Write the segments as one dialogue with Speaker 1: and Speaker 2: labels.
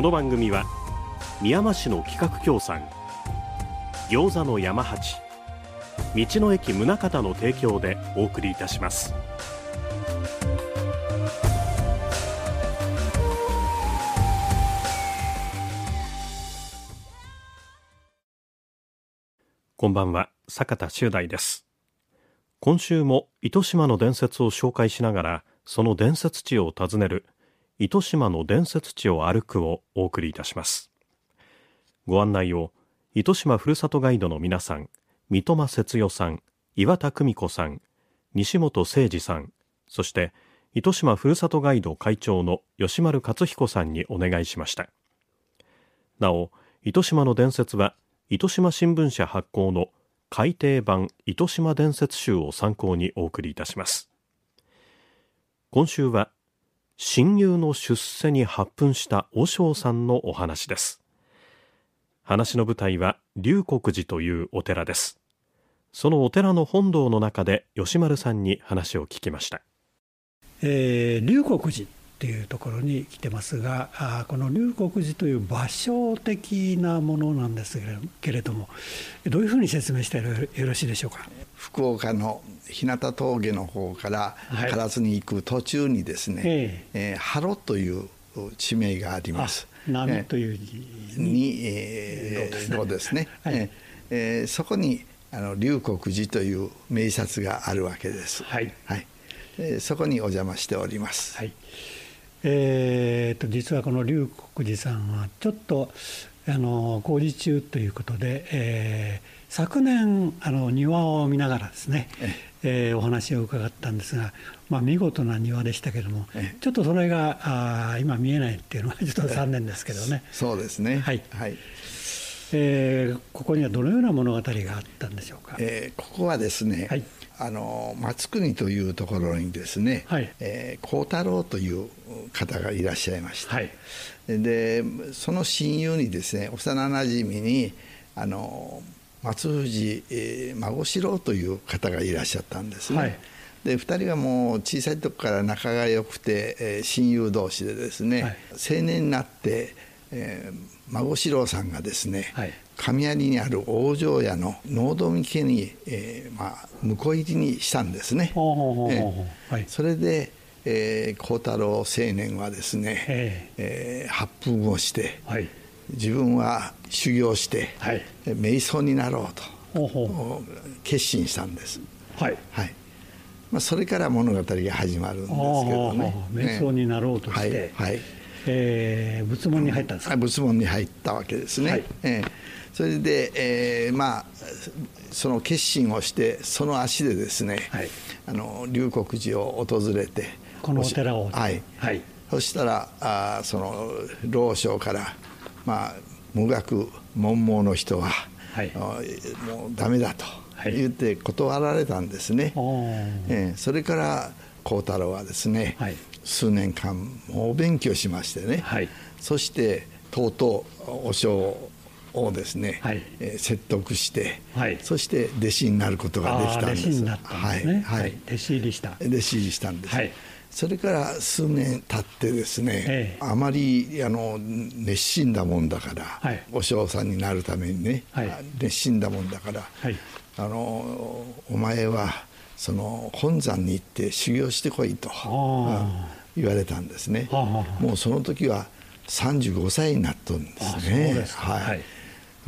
Speaker 1: この番組は宮間市の企画協賛餃子の山八道の駅宗像の提供でお送りいたします。こんばんは坂田修大です。今週も糸島の伝説を紹介しながらその伝説地を訪ねる糸島の伝説地を歩くをお送りいたします。ご案内を糸島ふるさとガイドの皆さん三笘節代さん岩田久美子さん西本誠二さんそして糸島ふるさとガイド会長の吉丸克彦さんにお願いしました。なお糸島の伝説は糸島新聞社発行の改訂版糸島伝説集を参考にお送りいたします。今週は親友の出世に発奮した和尚さんのお話です。話の舞台は龍谷寺というお寺です。そのお寺の本堂の中で吉丸さんに話を聞きました、
Speaker 2: えー、龍谷寺っていうところに来てますがあこの龍谷寺という場所的なものなんですけれどもどういうふうに説明してよろしいでしょうか？
Speaker 3: 福岡の日向峠の方から唐津に行く途中にですね、はい、ええー、ハロという地名があります。
Speaker 2: 波という
Speaker 3: 字に、えー、ですね。はい、えー、そこにあの龍谷寺という名刹があるわけです。はい。はい。えー、そこにお邪魔しております。はい。
Speaker 2: えーと、実はこの龍谷寺さんはちょっとあの工事中ということで、えー、昨年あの庭を見ながらですね、えー、お話を伺ったんですが、まあ、見事な庭でしたけれども、ちょっとそれがあ今見えないっていうのはちょっと残念ですけどね。
Speaker 3: そうですね。はい、はい。
Speaker 2: えー、ここにはどのような物語があったんでしょうか、
Speaker 3: えー、ここはですね、はい、あの松国というところにですね、はい。えー、幸太郎という方がいらっしゃいました、はい、でその親友にですね幼なじみにあの松藤、えー、孫四郎という方がいらっしゃったんですね、はい、で2人はもう小さい時から仲が良くて、えー、親友同士でですね、はい、青年になって、えー、孫四郎さんがですね、はい、神有にある往生屋の能富家に、えーまあ、婿入りにしたんですね。それで、えー、幸太郎青年はですね、えー、発奮をして、はい、自分は修行して、はい、瞑想になろうと決心したんです。はい、はい。まあ、それから物語が始まるんですけどね。
Speaker 2: 瞑想になろうとして、はいはい。えー、仏門に入ったんですか？
Speaker 3: 仏門に入ったわけですね、はい、えー、それで、えー、まあその決心をしてその足でですね、はい、あの龍谷寺を訪れて
Speaker 2: このお寺を。
Speaker 3: はい、はい、そしたらあその老将からまあ無学文盲の人は、はい、もうダメだと言って断られたんですね、はい、えー、それから幸太郎はですね、はい、数年間猛勉強しましてね、はい、そしてとうとうお尚をですね、はい、えー、説得して、はい、そして弟子になることができたんです。弟子になったんですね。はい、はい、
Speaker 2: 弟子入りした。
Speaker 3: 弟子入りしたんです。はい、それから数年経ってですね、ええ、あまりあの熱心だもんだから、はい、お尚さんになるためにね、はい、熱心だもんだから、はい、あのお前はその本山に行って修行してこいと言われたんですね。もうその時は35歳になっとるんですね。はい、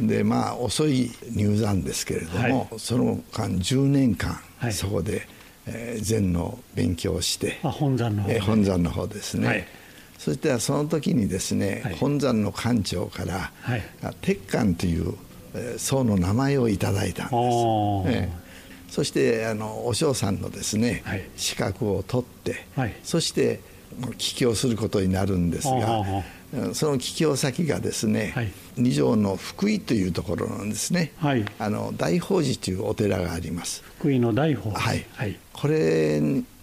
Speaker 3: でまあ遅い入山ですけれども、はい、その間10年間、そこで、えー、禅の勉強をして
Speaker 2: 本山の方、
Speaker 3: えー、本山の方ですね、はい、そしてその時にですね、本山の館長から、鉄管という、えー、僧の名前をいただいたんです。えーそしてあのお嬢さんのですね、はい、資格を取って、はい、そして帰郷することになるんですが、その帰郷先がですね、はい、二条の福井というところなんですね、はい、あの大宝寺というお寺があります。
Speaker 2: 福井の大宝
Speaker 3: 寺、はい、はい、これ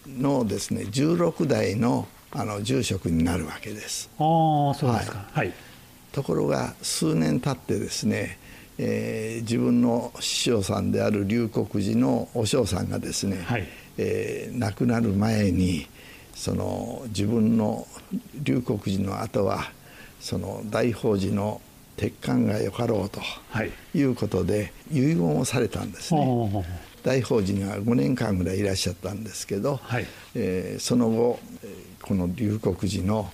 Speaker 3: のですね16代のあの住職になるわけです。
Speaker 2: ああそうですか、はい、
Speaker 3: ところが数年経ってですね、えー、自分の師匠さんである龍谷寺の和尚さんがですね、はい。えー、亡くなる前にその自分の龍谷寺の後はその大宝寺の鉄管がよかろうとい。うことで遺言をされたんですね。大宝寺には5年間ぐらいいらっしゃったんですけど、はい、えー、その後この龍谷寺の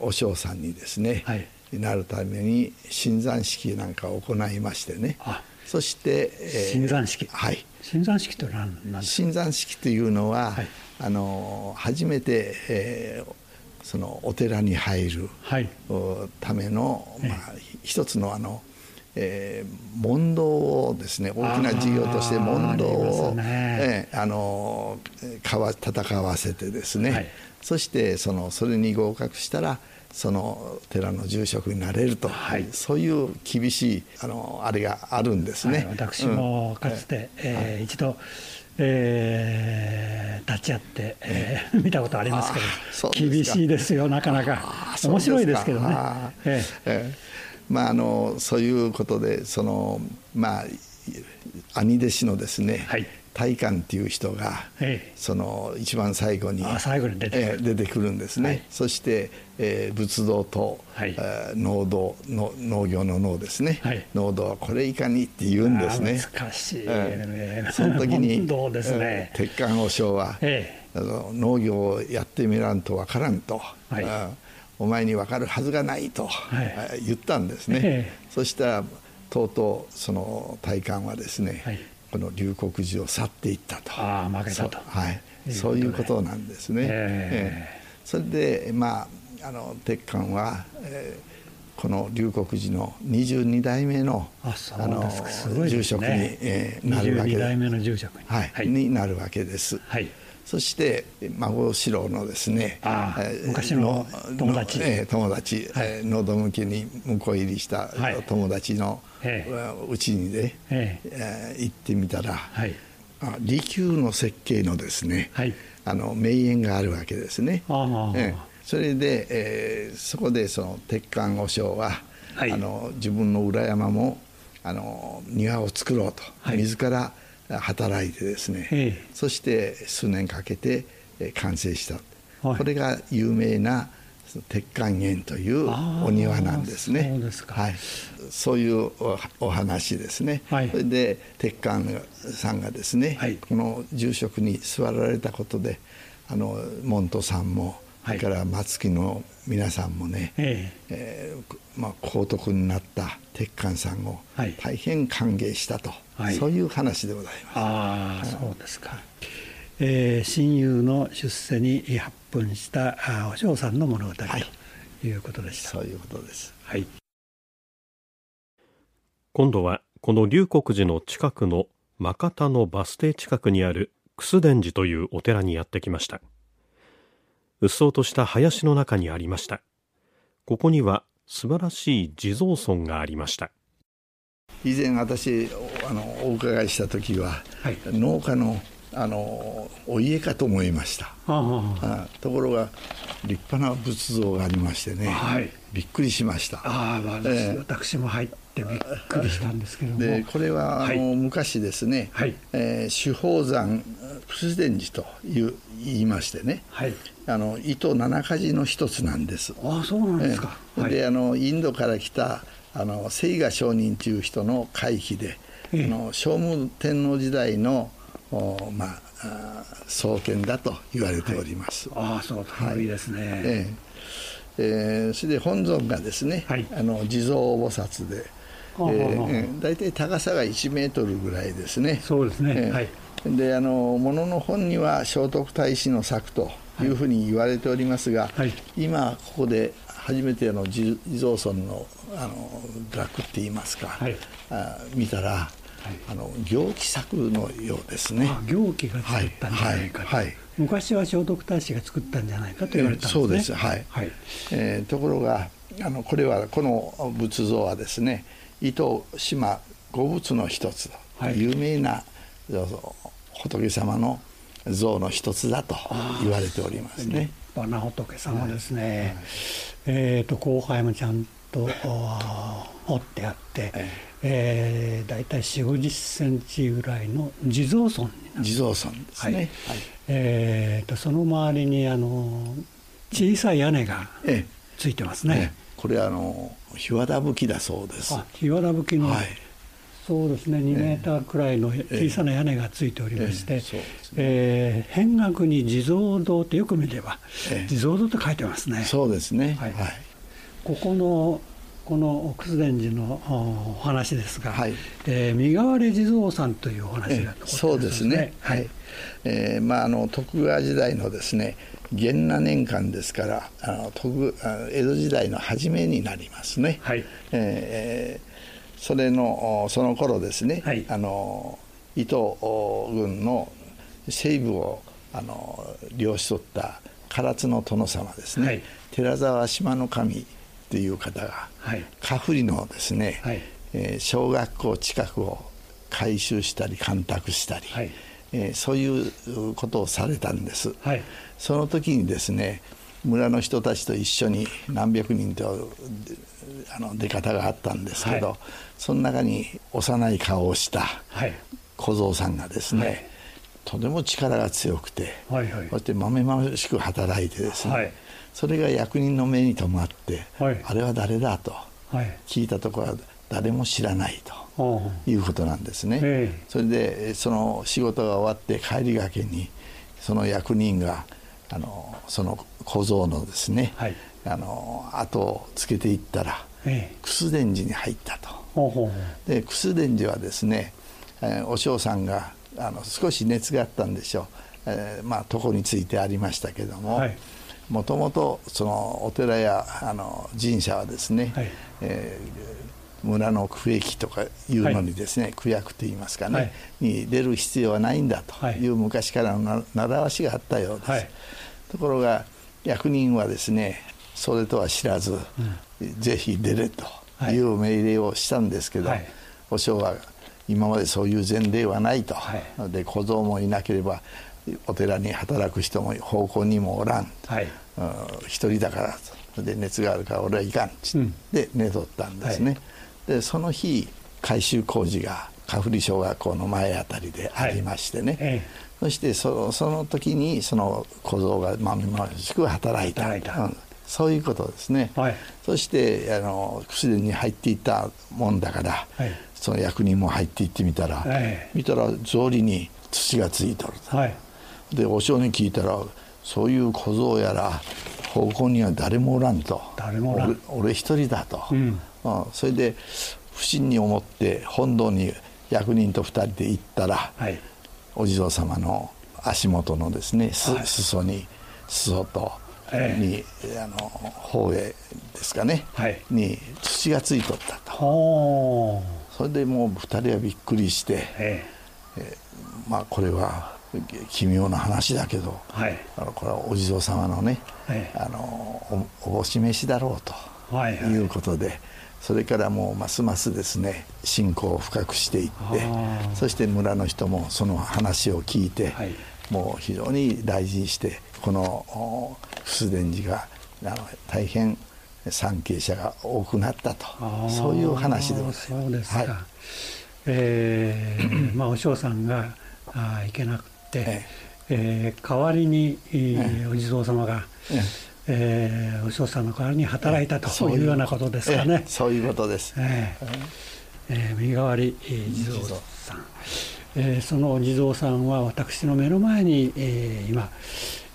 Speaker 3: 和尚さんにですね、はい、なるために新山式なんかを行いましてね。そして、
Speaker 2: えー、新山式。
Speaker 3: はい。
Speaker 2: 新山式とは何ですか？
Speaker 3: 新山式というのは、はい、あの初めて、えー、そのお寺に入るための、まあ、一つのあの、えー、問答をですね大きな事業として問答をあ、ね、えー、あのかわ戦わせてですね、はい、そしてそのそれに合格したらその寺の住職になれると、はい、そういう厳しいあのあれがあるんですね。はい、
Speaker 2: 私もかつて、うん、えー、一度えー、立ち会って、えー、見たことありますけど厳しいですよなかなか。面白いですけどね。え
Speaker 3: え。まあ、あのそういうことでその、まあ、兄弟子のですね、はい、大観っていう人が、その一番最後に
Speaker 2: 最後に出て,、え
Speaker 3: ー、出てくるんですね、はい、そして、えー、仏道と、はい、農道の農業の農ですね、はい、農道はこれいかにって言うんですね。
Speaker 2: 難しい、
Speaker 3: えー、その時に
Speaker 2: ね、
Speaker 3: 鉄管和尚は、えー、あの農業をやってみらんとわからんと、はい、お前に分かるはずがないと、はい、言ったんですね、えー、そしたらとうとうその体感はですね、はいこの龍谷寺を去っていったと。
Speaker 2: あ負けたと。
Speaker 3: はい、そういうことなんですね、えー、それでまああの鉄管は、えー、この龍谷寺の22代目のあの住職に、
Speaker 2: えー、なるわけで22代目の住職に,、
Speaker 3: はい、はい、になるわけです。はい。そして孫四郎のですね
Speaker 2: 昔の友達。
Speaker 3: え友達、はい、喉向きに向こう入りした友達のうちにね、え行ってみたら、はい、利休の設計のですね、はい、あの名園があるわけですね。えそれで、えー、そこでその鉄管和尚は、はい、あの自分の裏山もあの庭を作ろうと、はい、自ら働いてですね、そして数年かけて完成した、はい、これが有名な鉄管園というお庭なんですね。そうですか、はい、そういうお話ですね。はい、それで鉄管さんがですね、はい、この住職に座られたことであの門徒さんもそれから松木の皆さんもね、ええ。ー、まあ、皇徳になった鉄管さんを大変歓迎したと、はい、そういう話でございます。
Speaker 2: ああ、そうですか。えー、親友の出世に発奮したお嬢さんの物語、はい、ということでした。
Speaker 3: そういうことです。はい。
Speaker 1: 今度はこの龍谷寺の近くの真田のバス停近くにある楠伝寺というお寺にやってきました。うっそうとした林の中にありました。ここには素晴らしい地蔵尊がありました。
Speaker 3: 以前私あのお伺いした時は、はい、農家のあのお家かと思いました、はあはあ、ところが立派な仏像がありましてね、はい、びっくりしました。
Speaker 2: あ、まあ、えー、私も入ってびっくりしたんですけど
Speaker 3: でこれはあの、はい、昔ですね、はい。えー、主宝山仏殿寺という言いましてね、はい、あの糸七かの一つなんです。
Speaker 2: あそうなんですか、
Speaker 3: えー、であのインドから来たあの清賀上人という人の会費で、えー、あの聖武天皇時代のまあ、創建だと言われております。
Speaker 2: はい、ああそう古いですね。え
Speaker 3: ええー、それで本尊がですね、はい、あの地蔵菩薩で、えー、大体高さが1メートルぐらいですね。
Speaker 2: そうですね。えー、はい。
Speaker 3: であの物の本には聖徳太子の作というふうに言われておりますが、はい、今ここで初めての地蔵尊のあの額って言いますか、はい、あ見たらあの行基作のようですね。
Speaker 2: 行基が作ったんじゃないかと、はいはい、昔は聖徳太子が作ったんじゃないかと言われたんですね。
Speaker 3: そうです。はい、はい、えー、ところがあのこれはこの仏像はですね糸島五仏の一つ、はい、有名な仏様の像の一つだと言われておりますね。
Speaker 2: 立派な仏様ですね。はい、えっ、ー、と後輩もちゃんと掘ってあって、ええー、大体4 5 0センチぐらいの地蔵尊
Speaker 3: 地蔵尊ですね。はい、
Speaker 2: えーと、その周りにあの小さい屋根がついてますね。ええ。
Speaker 3: これあの日和田吹きだそうです。
Speaker 2: 日和田吹きの、はい、そうですね。2メーターくらいの小さな屋根がついておりまして、えー、扁額に地蔵堂ってよく見れば、地蔵堂って書いてますね。
Speaker 3: そうですね、はい、はい、
Speaker 2: ここのこの楠伝寺のお話ですが、はい。えー、身代わり地蔵さんというお話が、ね、
Speaker 3: そうですね。はい、えー、まああの徳川時代のですね元那年間ですからあの徳江戸時代の初めになりますね、はい。えーそれのその頃ですね、はい、あの伊藤軍の西部をあの領し取った唐津の殿様ですね、はい、寺沢島の神という方が、はい、カフリのですね、はい、えー、小学校近くを改修したり干拓したり、はい、えー、そういうことをされたんです、はい、その時にですね村の人たちと一緒に何百人とあの出方があったんですけど、はい、その中に幼い顔をした小僧さんがですね、はい、とても力が強くて、はいはい、そしてまめまめしく働いてですね、はい、それが役人の目に留まって、あれは誰だと。聞いたところは誰も知らないということなんですね。それでその仕事が終わって帰りがけにその役人があのその小僧のですね、はい、あの後をつけていったら、ええ、楠伝寺に入ったと。ほうほうで楠伝寺はですね、えー、お嬢さんがあの少し熱があったんでしょう、えー、まあ床についてありましたけども、もともとそのお寺やあの神社はですね、はい、えー、村の区域とかいうのにですね、はい、区役といいますかね、はい、に出る必要はないんだとい。う昔からの習わしがあったようです。ところが役人はですねそれとは知らず、うん、ぜひ出れという命令をしたんですけど、はい、和尚は今までそういう前例はないと、はい、で小僧もいなければお寺に働く人も奉公にもおらん、はい、一人だからとで熱があるから俺はいかん、うん、で寝とったんですね、はい、でその日改修工事が香振小学校の前あたりでありましてね、はい。そしてそその時にその小僧がまみましく働いた。働いた、うん、そういうことですね、はい、そしてあの薬に入っていったもんだから、はい、その役人も入っていってみたら、はい、見たら草履に土がついとると、はい、でお正に聞いたらそういう小僧やら奉公には誰もおらんと。誰もおらん。俺一人だと、うん、うん、それで不審に思って本堂に役人と二人で行ったら、はい。お地蔵様の足元のですね、はい、裾に裾とに、え。ー、あの方へですかね、はい、に土がついとったと。それでもう二人はびっくりして、えー、えー、まあこれは奇妙な話だけど、はい、あのこれはお地蔵様のね、はい、あのおぼし飯だろうということで。はいはいそれからもうますますですね信仰を深くしていってそして村の人もその話を聞いて、はい、もう非常に大事にしてこの楠伝寺があの大変参詣者が多くなったとそういう話でございます。
Speaker 2: そうですか、はい、えー、まあお嬢さんがあ行けなくて、ええ。ー、代わりに、えー、お地蔵様が、ええ。えー、お嬢さんの代わりに働いたというようなことですかね。
Speaker 3: そういうことです。え
Speaker 2: ーえー、身代わり地蔵さん、えー、そのお地蔵さんは私の目の前に、えー、今、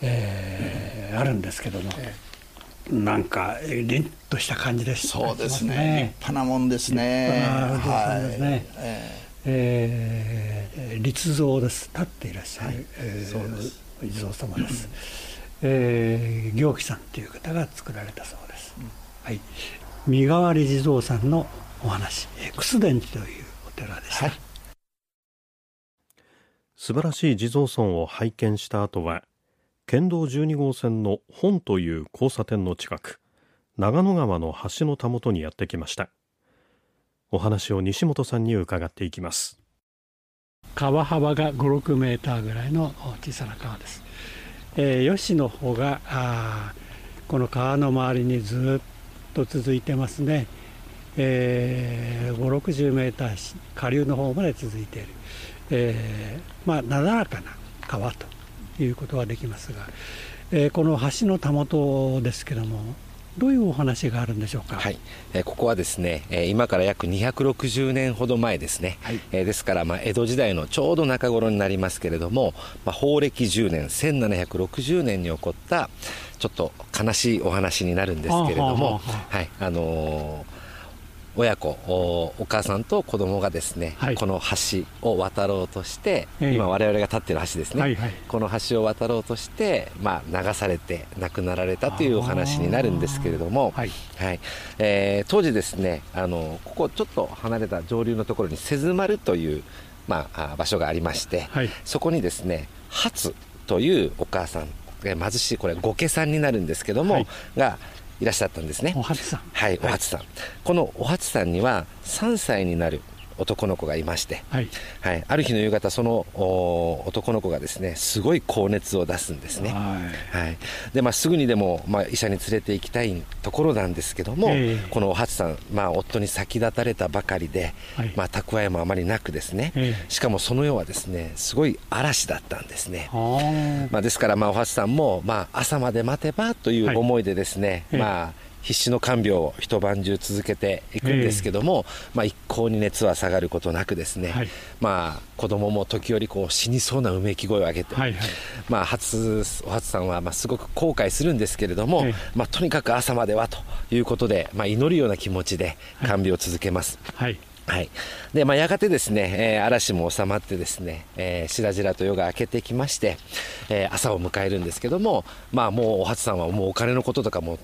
Speaker 2: えー、あるんですけども、なんか凛とした感じです、
Speaker 3: そうですね。立派なもんですね。立派なですね、はい。
Speaker 2: えー、えー、立像です。立っていらっしゃる、はい、えー、お地蔵様です、えー、行基さんという方が作られたそうです、うん、はい。身代わり地蔵さんのお話楠伝寺というお寺でした、はい、
Speaker 1: 素晴らしい地蔵尊を拝見した後は県道12号線の本という交差点の近く長野川の橋のたもとにやってきましたお話を西本さんに伺っていきます。
Speaker 2: 川幅が5、6メーターぐらいの小さな川です、えー、吉の方があこの川の周りにずっと続いてますね、えー、5、60メーター下流の方まで続いている、えー、まあなだらかな川ということはできますが、えー、この橋のたもとですけどもどういうお話があるんでしょうか、
Speaker 4: はい。えー、ここはですね、えー、今から約260年ほど前ですね、はい、えー、ですから、まあ、江戸時代のちょうど中頃になりますけれども、まあ、法暦10年1760年に起こったちょっと悲しいお話になるんですけれども、はい。あのー親子お母さんと子供がですね、はい、この橋を渡ろうとして、えー、今我々が立っている橋ですね、はいはい、この橋を渡ろうとして、まあ、流されて亡くなられたというお話になるんですけれども、はい。はい。えー、当時ですねあのここちょっと離れた上流のところに瀬津丸という、まあ、場所がありまして、はい、そこにですね初というお母さん貧しいこれ御家さんになるんですけども、はい、がいらっしゃったんですね。
Speaker 2: お初さん。
Speaker 4: はいお初さん、はい、このお初さんには3歳になる男の子がいまして、はい、はい、ある日の夕方その男の子がですねすごい高熱を出すんですね、はい、はい、でまあ、すぐにでも、まあ、医者に連れて行きたいところなんですけども、えー、このお初さん、まあ、夫に先立たれたばかりで、はい、まあ、蓄えもあまりなくですね、えー、しかもその世はですねすごい嵐だったんですね、まあ、ですから、まあ、お初さんも、まあ、朝まで待てばという思いでですね、まあ必死の看病を一晩中続けていくんですけども、えー、まあ、一向に熱は下がることなくですね、はい、まあ、子供も時折こう死にそうなうめき声を上げて、はいはい、まあ、初お初さんはまあすごく後悔するんですけれども、えー、まあ、とにかく朝まではということで、まあ、祈るような気持ちで看病を続けます。はい。はい。でまあ、やがてですね、えー、嵐も収まってですね、えー、しらじらと夜が明けてきまして、えー、朝を迎えるんですけども、まあ、もうお初さんはもうお金のこととかも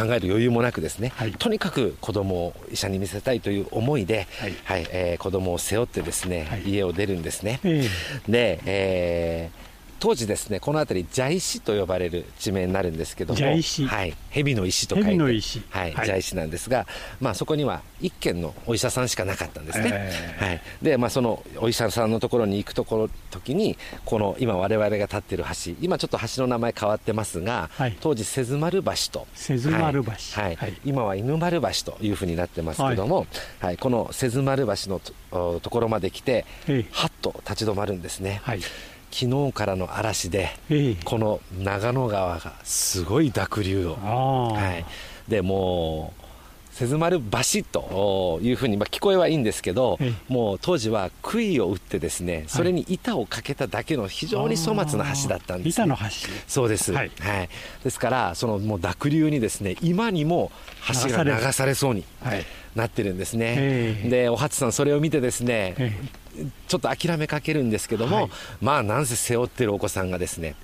Speaker 4: 考える余裕もなくですね、はい、とにかく子供を医者に見せたいという思いで、はい。はいえー、子供を背負ってですね、はい、家を出るんですね。えー、で、えー当時ですねこの辺り蛇石と呼ばれる地名になるんですけども
Speaker 2: 蛇石
Speaker 4: はい。蛇の石と書いて
Speaker 2: 蛇の石。
Speaker 4: はい、はい、蛇石なんですがまあそこには一軒のお医者さんしかなかったんですね、えー、はいでまあそのお医者さんのところに行くところ時にこの今我々が立っている橋今ちょっと橋の名前変わってますが、はい、当時瀬津丸橋と。
Speaker 2: 瀬津丸橋、
Speaker 4: はい、はい、今は犬丸橋というふうになってますけども、はい。この瀬津丸橋のとところまで来て、はっと立ち止まるんですね、はい昨日からの嵐で、この長野川がすごい濁流を、はい、でもう瀬津丸橋というふうに、まあ、聞こえはいいんですけど、もう当時は杭を打ってですねそれに板をかけただけの非常に粗末な橋だったんです、
Speaker 2: ね、板の橋。
Speaker 4: そうです、はい、はい、ですからそのもう濁流にですね今にも橋が流されそうになってるんですね、でお初さんそれを見てですね、ちょっと諦めかけるんですけども、はい、まあなんせ背負ってるお子さんがですね、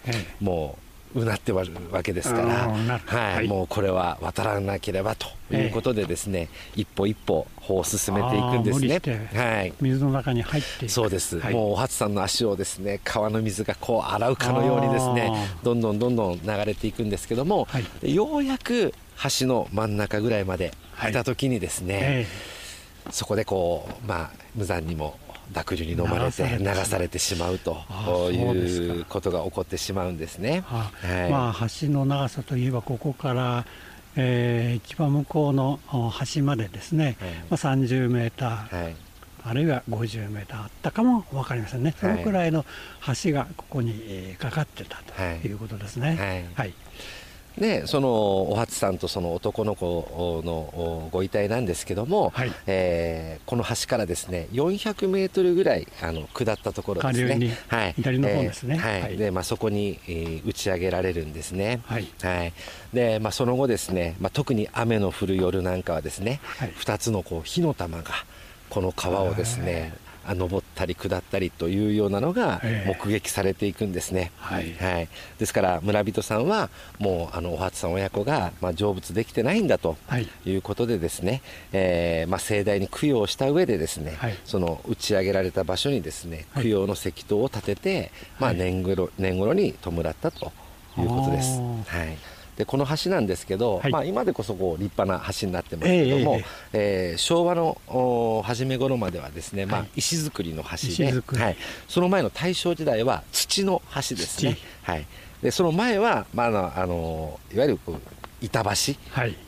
Speaker 4: もううなってわるわけですから、はい、もうこれは渡らなければということでですね、一歩一歩歩を進めていくんですね。
Speaker 2: はい、水の中に入って
Speaker 4: そうです、はい、もうお初さんの足をですね川の水がこう洗うかのようにですねどんどんどんどん流れていくんですけども、はい、ようやく橋の真ん中ぐらいまで来た時にですね、そこでこうまあ無残にも濁流に飲まれて流されてしまう。ということが起こってしまうんですね。
Speaker 2: はい、まあ、橋の長さといえばここからえー、一番向こうの橋までですね、はい、まあ、30メーター、はい、あるいは50メーターあったかも分かりませんね、そのくらいの橋がここにかかってたとい。うことですね。はい
Speaker 4: でそのお初さんとその男の子のご遺体なんですけども、はい、えー、この橋からですね400メートルぐらいあの下ったところですね、
Speaker 2: はい、左の方ですね、
Speaker 4: えー、はい、でまあ、そこに、えー、打ち上げられるんですね、はい、はい、でまあ、その後ですね、まあ、特に雨の降る夜なんかはですね、はい、2つのこう火の玉がこの川をですね登ったり下ったりというようなのが目撃されていくんですね、はい、はい、ですから村人さんはもうあのお初さん親子が、まあ、成仏できてないんだとい。うことでですね、はい、えー、まあ、盛大に供養した上でですね、はい、その打ち上げられた場所にですね供養の石塔を建てて、まあ、年頃年頃に弔ったということです。はいでこの橋なんですけど、はい、まあ、今でこそこう立派な橋になってますけども、えー、えー、昭和の初め頃まではですね、まあ、石造りの橋で、はい、その前の大正時代は土の橋ですね。はい、でその前は、まあ、あのあのいわゆる板橋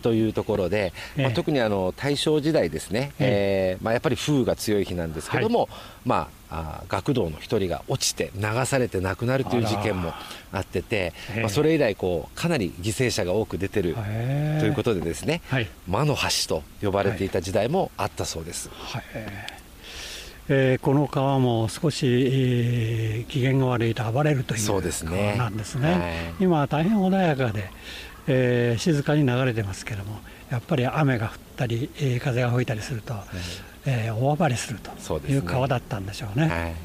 Speaker 4: というところで、はい、まあ、特にあの大正時代ですね、えー、まあ、やっぱり風雨が強い日なんですけども、はい、まあ、学童の一人が落ちて流されて亡くなるという事件もあってて、まあ、それ以来こうかなり犠牲者が多く出てるということでですね、はい、魔の橋と呼ばれていた時代もあったそうです。はい。
Speaker 2: えー、この川も少し、えー、機嫌が悪いと暴れるという川なんですね。すねはい、今は大変穏やかで、えー、静かに流れてますけどもやっぱり雨が降ったり、えー、風が吹いたりすると、はい、えー、大暴れするという川だったんでしょうね。そう、ね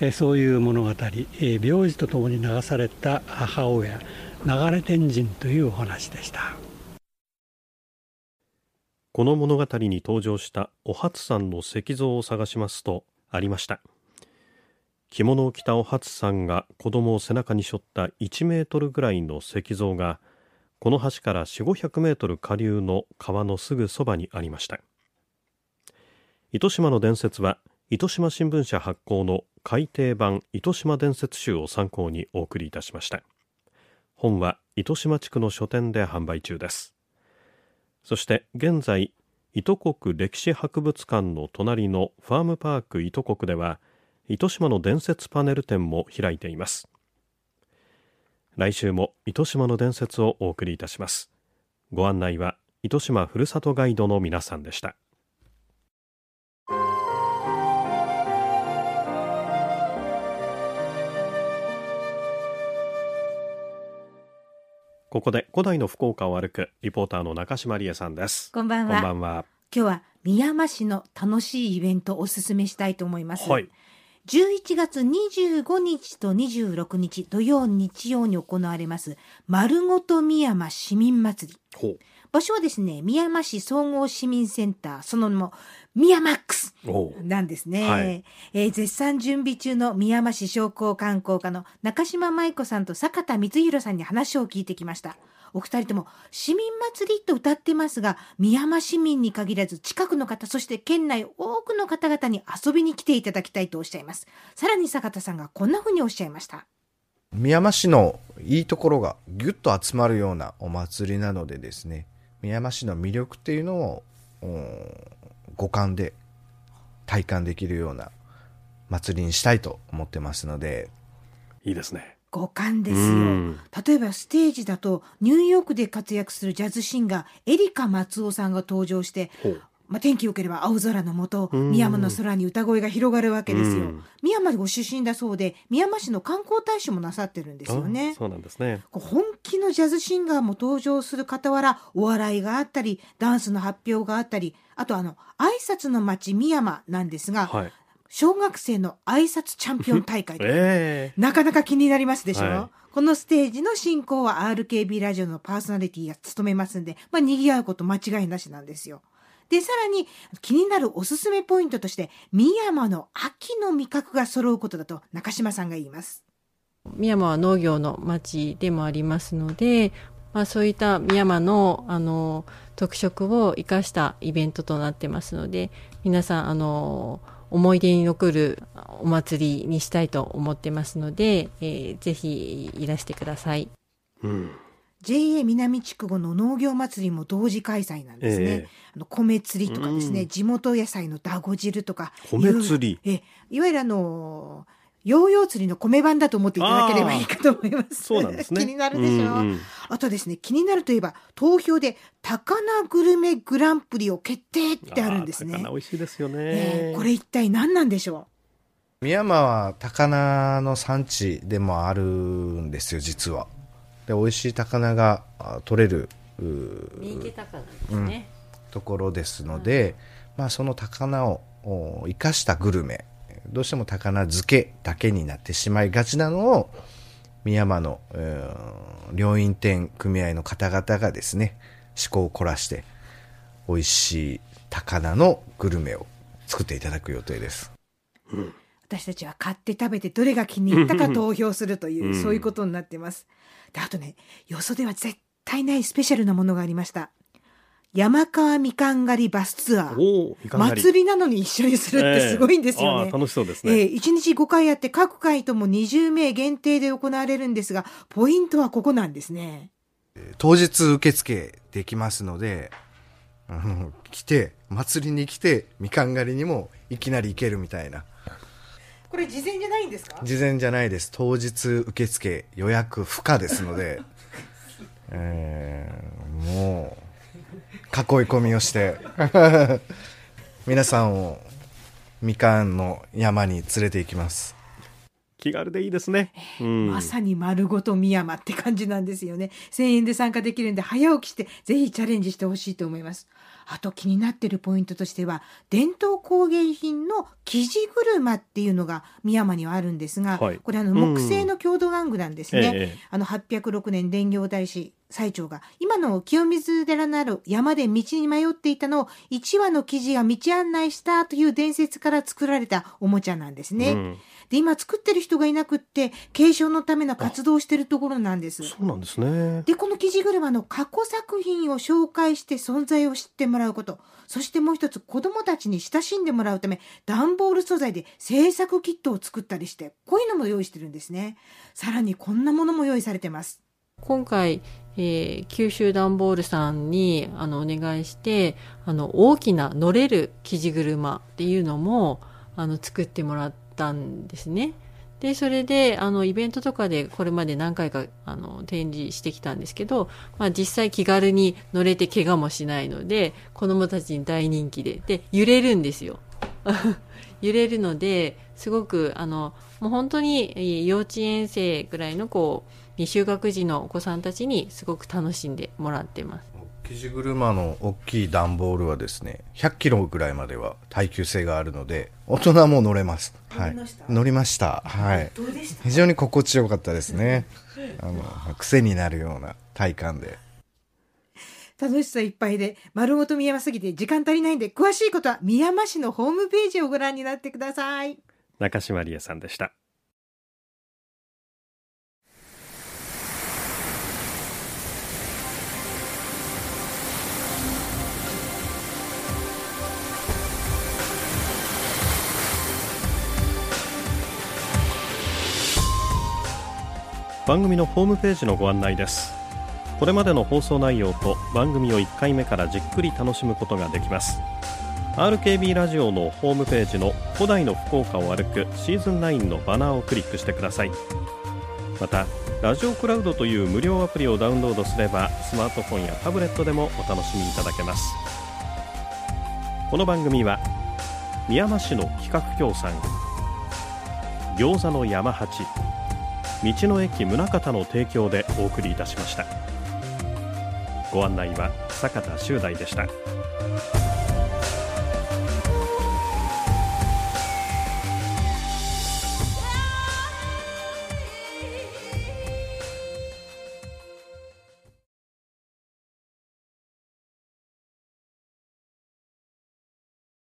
Speaker 2: えー、そういう物語、えー、病児とともに流された母親流れ天神というお話でした。
Speaker 1: この物語に登場したお初さんの石像を探しますとありました。着物を着たお初さんが子供を背中に背負った1メートルぐらいの石像がこの橋から4 5 0 0メートル下流の川のすぐそばにありました糸島の伝説は糸島新聞社発行の改訂版糸島伝説集を参考にお送りいたしました。本は糸島地区の書店で販売中です。そして現在糸国歴史博物館の隣のファームパーク糸国では糸島の伝説パネル展も開いています。来週も糸島の伝説をお送りいたします。ご案内は糸島ふるさとガイドの皆さんでした。ここで古代の福岡を歩くリポーターの中島理恵さんです。
Speaker 5: こんばんは。
Speaker 1: こんばんは。
Speaker 5: 今日は宮山市の楽しいイベントをお勧めしたいと思います、はい。11月25日と26日土曜日曜に行われます丸ごと宮山市民祭り。場所はですね宮山市総合市民センターその名も宮マックスなんですね、はい、えー、絶賛準備中の宮山市商工観光課の中島舞子さんと坂田光弘さんに話を聞いてきましたお二人とも市民祭りと歌ってますが、宮山市民に限らず近くの方、そして県内多くの方々に遊びに来ていただきたいとおっしゃいます。さらに坂田さんがこんなふうにおっしゃいました。
Speaker 6: 宮山市のいいところがぎゅっと集まるようなお祭りなのでですね、宮山市の魅力っていうのを五感で体感できるような祭りにしたいと思ってますので。
Speaker 1: いいですね。
Speaker 5: 五感ですよ、例えばステージだとニューヨークで活躍するジャズシンガーエリカ松尾さんが登場してまあ、天気良ければ青空の下、深山の空に歌声が広がるわけですよ。深山ご出身だそうで、深山市の観光大使もなさってるんですよね。
Speaker 1: そうなんですね。
Speaker 5: 本気のジャズシンガーも登場する傍ら、お笑いがあったり、ダンスの発表があったり、あとあの、挨拶の街深山なんですが、はい小学生の挨拶チャンピオン大会 えー、なかなか気になりますでしょ、はい、このステージの進行は RKB ラジオのパーソナリティが務めますんで、まあ、賑わうこと間違いなしなんですよ。で、さらに気になるおすすめポイントとして、深山の秋の味覚が揃うことだと中島さんが言います。
Speaker 7: 深山は農業の町でもありますので、まあ、そういった深山のあの特色を生かしたイベントとなってますので皆さんあの思い出に残るお祭りにしたいと思ってますので、えー、ぜひいらしてください。
Speaker 5: うん JA 南筑後の農業祭りも同時開催なんですね。えー、あの米釣りとかですね、うん、地元野菜のだご汁とか。
Speaker 1: 米釣り
Speaker 5: えいわゆるあのーヨーヨー釣りの米版だと思っていただければいいかと思います。
Speaker 1: そうなんですね。
Speaker 5: 気になるでしょ？う、うんうん、あとですね、気になるといえば、投票で高菜グルメグランプリを決定ってあるんですね。
Speaker 1: 高菜美味しいですよね、え
Speaker 5: ー、これ一体何なんでしょ
Speaker 6: う？宮山は高菜の産地でもあるんですよ、実は。で、美味しい高菜が取れる。
Speaker 7: 三池高菜ですね、
Speaker 6: うん、ところですので、まあその高菜を生かしたグルメどうしても高菜漬けだけになってしまいがちなのを、深山の、えー、両院店組合の方々がですね、思考を凝らして、美味しい高菜のグルメを作っていただく予定です。
Speaker 5: うん、私たちは買って食べてどれが気に入ったか投票するという、そういうことになってます。で、あとね、よそでは絶対ないスペシャルなものがありました。山川みかん狩りバスツアー。祭りなのに一緒にするってすごいんですよね。
Speaker 1: えー、楽しそうですね。
Speaker 5: えー、1日5回やって各回とも20名限定で行われるんですが、ポイントはここなんですね。
Speaker 6: 当日受付できますので、うん、来て、祭りに来て、みかん狩りにもいきなり行けるみたいな。
Speaker 5: これ事前じゃないんですか？
Speaker 6: 事前じゃないです。当日受付予約不可ですので、えー、もう、囲い込みをして。皆さんをみかんの山に連れて行きます。
Speaker 1: 気軽でいいですね、
Speaker 5: うん、まさに丸ごと深山って感じなんですよね。1000円で参加できるんで早起きしてぜひチャレンジしてほしいと思います。あと気になってるポイントとしては伝統工芸品の生地車っていうのが深山にはあるんですが、はい、これあの木製の郷土玩具なんですね、うんええ、あの806年伝行大師最長が今の清水寺なる山で道に迷っていたのを1羽の生地が道案内したという伝説から作られたおもちゃなんですね。うん、で今作ってる人がいなくって継承のための活動をしてるところなんです。
Speaker 1: そうなんですね。
Speaker 5: でこの生地車の過去作品を紹介して存在を知ってもらうこと。そしてもう一つ子供たちに親しんでもらうため段ボール素材で制作キットを作ったりしてこういうのも用意してるんですね。さらにこんなものも用意されてます。
Speaker 7: 今回、えー、九州段ボールさんにあのお願いしてあの大きな乗れる生地車っていうのもあの作ってもらったんですね。でそれであのイベントとかでこれまで何回かあの展示してきたんですけど、まあ、実際気軽に乗れて怪我もしないので子どもたちに大人気でで揺れるんですよ。揺れるのですごくあのもう本当に幼稚園生ぐらいのこう未就学児のお子さんたちにすごく楽しんでもらってます
Speaker 6: 生地車の大きい段ボールはですね100キロぐらいまでは耐久性があるので大人も乗れます。はい。乗りました？はい。非常に心地よかったですね。あの癖になるような体感で。
Speaker 5: 楽しさいっぱいで丸ごと宮山すぎて時間足りないんで詳しいことは宮山市のホームページをご覧になってください。
Speaker 1: 中島理恵さんでした番組のホームページのご案内です。これまでの放送内容と番組を1回目からじっくり楽しむことができます。RKB ラジオのホームページの古代の福岡を歩くシーズン9のバナーをクリックしてください。またラジオクラウドという無料アプリをダウンロードすればスマートフォンやタブレットでもお楽しみいただけます。この番組は宮山市の企画協賛餃子の山八道の駅宗像の提供でお送りいたしましたご案内は坂田修大でした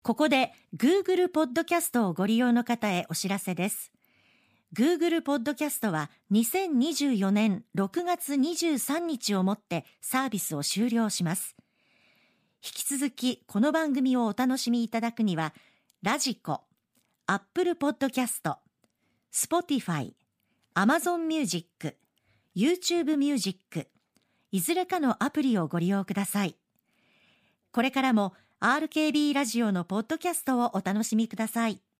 Speaker 8: ここで Google ポッドキャストをご利用の方へお知らせです。Google ポッドキャストは2024年6月23日をもってサービスを終了します。引き続きこの番組をお楽しみいただくには、 radiko、Apple ポッドキャスト、 Spotify、Amazon Music、YouTube Music、いずれかのアプリをご利用ください。これからも RKB ラジオのポッドキャストをお楽しみください。